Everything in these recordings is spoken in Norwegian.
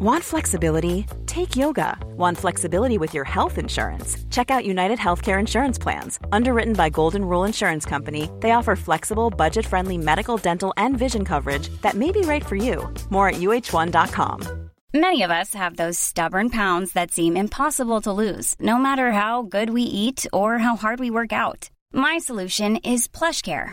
Want flexibility? Take yoga. Want flexibility with your health insurance? Check out United Healthcare Insurance Plans. Underwritten by Golden Rule Insurance Company, they offer flexible, budget friendly medical, dental, and vision coverage that may be right for you. More at uh1.com. Many of us have those stubborn pounds that seem impossible to lose, no matter how good we eat or how hard we work out. My solution is PlushCare.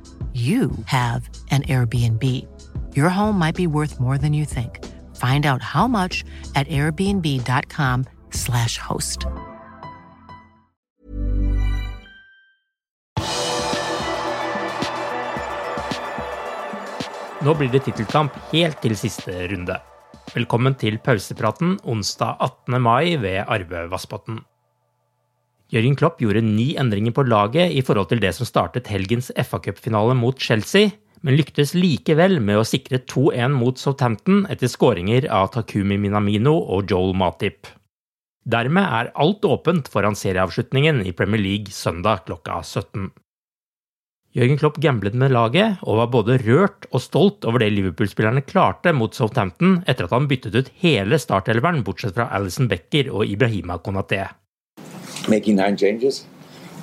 you have an Airbnb. Your home might be worth more than you think. Find out how much at airbnb.com/slash host. Nå blir det tittelkamp helt til siste runde. Velkommen til pausepraten onsdag 18. mai ved Arve Vassbotn. Jørgen Klopp gjorde ni endringer på laget i forhold til det som startet helgens FA-cupfinale mot Chelsea, men lyktes likevel med å sikre 2-1 mot Southampton etter skåringer av Takumi Minamino og Joel Matip. Dermed er alt åpent foran serieavslutningen i Premier League søndag klokka 17. Jørgen Klopp gamblet med laget og var både rørt og stolt over det Liverpool-spillerne klarte mot Southampton etter at han byttet ut hele startelveren bortsett fra Alison Becker og Ibrahima Konaté. Making nine changes.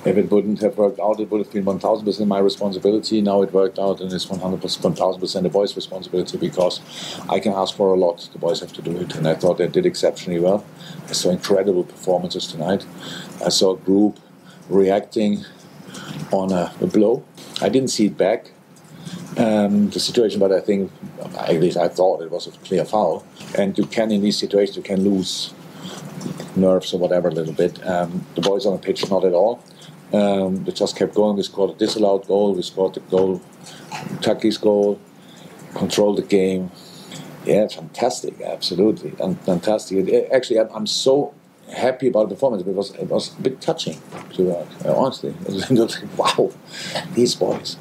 If it wouldn't have worked out, it would have been 1000% my responsibility. Now it worked out and it's 100%, 1000% the boys' responsibility because I can ask for a lot. The boys have to do it. And I thought they did exceptionally well. I saw incredible performances tonight. I saw a group reacting on a, a blow. I didn't see it back. Um, the situation, but I think, at least I thought it was a clear foul. And you can, in these situations, you can lose nerves or whatever a little bit. Um, the boys on the pitch, not at all. Um, they just kept going. We scored a disallowed goal. We scored the goal, Turkey's goal, controlled the game. Yeah, fantastic, absolutely, and fantastic. Actually, I'm, so happy about the performance because it was a bit touching, to uh, honestly. Like, wow, these boys.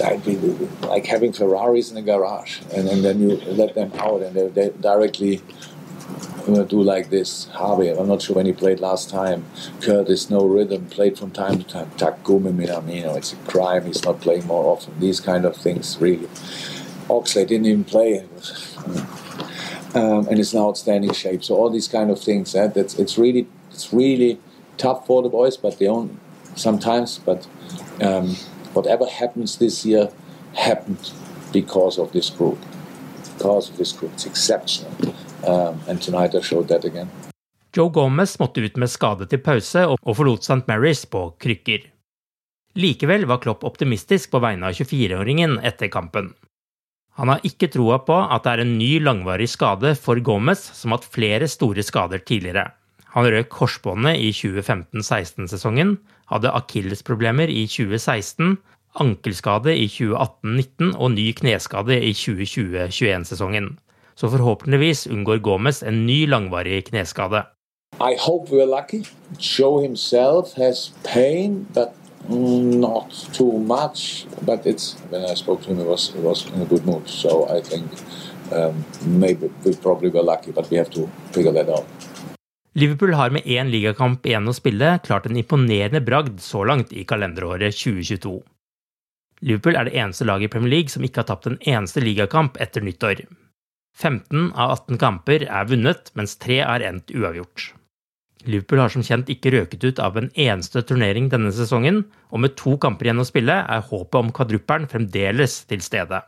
Like having Ferraris in the garage, and, and then you let them out, and they, they directly To do like this. Harvey, I'm not sure when he played last time. Curtis, no rhythm, played from time to time. Takumi Minamino, it's a crime he's not playing more often. These kind of things, really. Oxley didn't even play. Um, and it's in outstanding shape. So all these kind of things, eh, that's it's really it's really tough for the boys, but they own sometimes. But um, whatever happens this year happened because of this group. Because of this group, it's exceptional. Um, and tonight I showed that again. Joe Gomez måtte ut med skade til pause og forlot St. Mary's på krykker. Likevel var Klopp optimistisk på vegne av 24-åringen etter kampen. Han har ikke troa på at det er en ny langvarig skade for Gomez, som hatt flere store skader tidligere. Han røk korsbåndet i 2015-16-sesongen, hadde akillesproblemer i 2016, ankelskade i 2018-19 og ny kneskade i 2020-21-sesongen så forhåpentligvis unngår Gomez en ny langvarig kneskade. I hope we're lucky. Joe himself has pain, but not too much. But it's when I spoke to him, he was he was in a good mood. So I think um, maybe we probably were lucky, but we have to figure that out. Liverpool har med én ligakamp igjen å spille klart en imponerende bragd så langt i kalenderåret 2022. Liverpool er det eneste laget i Premier League som ikke har tapt en eneste ligakamp etter nyttår. 15 av 18 kamper er vunnet, mens tre er endt uavgjort. Liverpool har som kjent ikke røket ut av en eneste turnering denne sesongen, og med to kamper igjen å spille er håpet om kvadruppelen fremdeles til stede.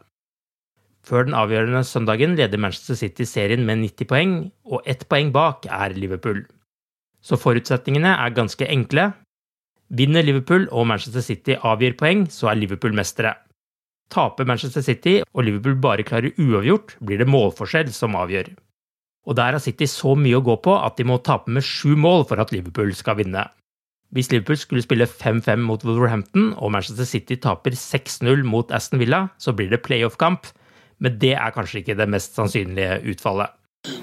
Før den avgjørende søndagen leder Manchester City serien med 90 poeng, og ett poeng bak er Liverpool. Så forutsetningene er ganske enkle. Vinner Liverpool og Manchester City avgir poeng, så er Liverpool mestere. Taper Manchester City og Liverpool bare klarer uavgjort, blir det målforskjell som avgjør. Og der har City så mye å gå på at de må tape med sju mål for at Liverpool skal vinne. Hvis Liverpool skulle spille 5-5 mot Wolverhampton og Manchester City taper 6-0 mot Aston Villa, så blir det playoff-kamp, men det er kanskje ikke det mest sannsynlige utfallet.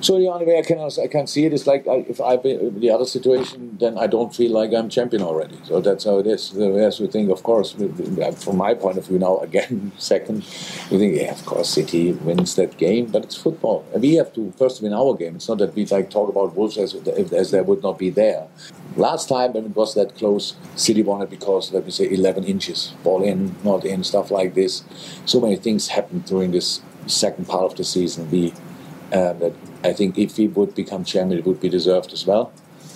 So the only way I can I can see it is like I, if I the other situation, then I don't feel like I'm champion already. So that's how it is. As we think, of course, from my point of view now, again second, we think yeah, of course City wins that game, but it's football, and we have to first win our game. It's not that we like talk about Wolves as if as they would not be there. Last time when it was that close, City won it because let me say 11 inches, ball in, not in, stuff like this. So many things happened during this second part of the season. We uh, that I think if we would become chairman, it would be deserved as well.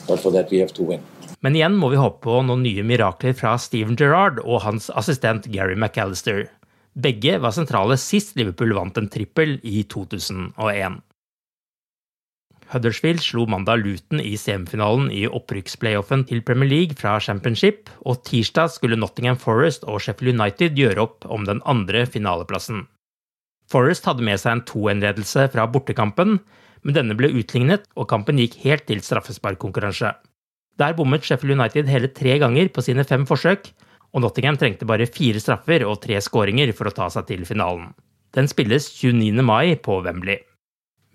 But for that we have to win. Men igjen må vi håpe på noen nye mirakler fra Steven Gerrard og hans assistent Gary McAllister. Begge var sentrale sist Liverpool vant en trippel i 2001. Huddersfield slo mandag Luton i semifinalen i opprykksplayoffen til Premier League fra Championship, og tirsdag skulle Nottingham Forest og Sheffield United gjøre opp om den andre finaleplassen. Forest hadde med seg en 2-1-ledelse fra bortekampen, men denne ble utlignet, og kampen gikk helt til straffesparkkonkurranse. Der bommet Sheffield United hele tre ganger på sine fem forsøk, og Nottingham trengte bare fire straffer og tre skåringer for å ta seg til finalen. Den spilles 29. mai på Wembley.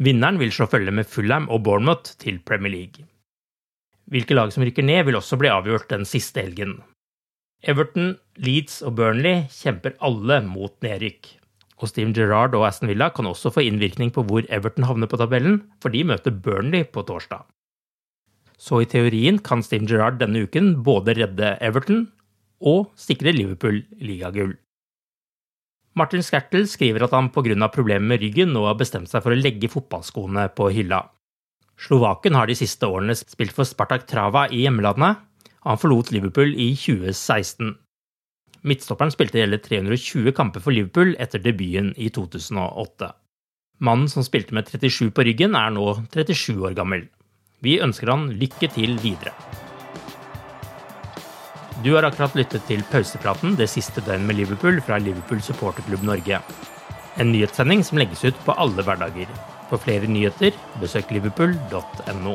Vinneren vil slå følge med Fulham og Bournemouth til Premier League. Hvilke lag som rykker ned, vil også bli avgjort den siste helgen. Everton, Leeds og Burnley kjemper alle mot nedrykk. Og Steven Gerrard og Aston Villa kan også få innvirkning på hvor Everton havner på tabellen, for de møter Burnley på torsdag. Så i teorien kan Steven Gerrard denne uken både redde Everton og sikre Liverpool ligagull. Martin Skertel skriver at han pga. problemer med ryggen nå har bestemt seg for å legge fotballskoene på hylla. Slovaken har de siste årene spilt for Spartak Trava i hjemlandet. Han forlot Liverpool i 2016. Midtstopperen spilte hele 320 kamper for Liverpool etter debuten i 2008. Mannen som spilte med 37 på ryggen, er nå 37 år gammel. Vi ønsker han lykke til videre. Du har akkurat lyttet til pausepraten det siste døgnet med Liverpool fra Liverpool supporterklubb Norge. En nyhetssending som legges ut på alle hverdager. For flere nyheter, besøk liverpool.no.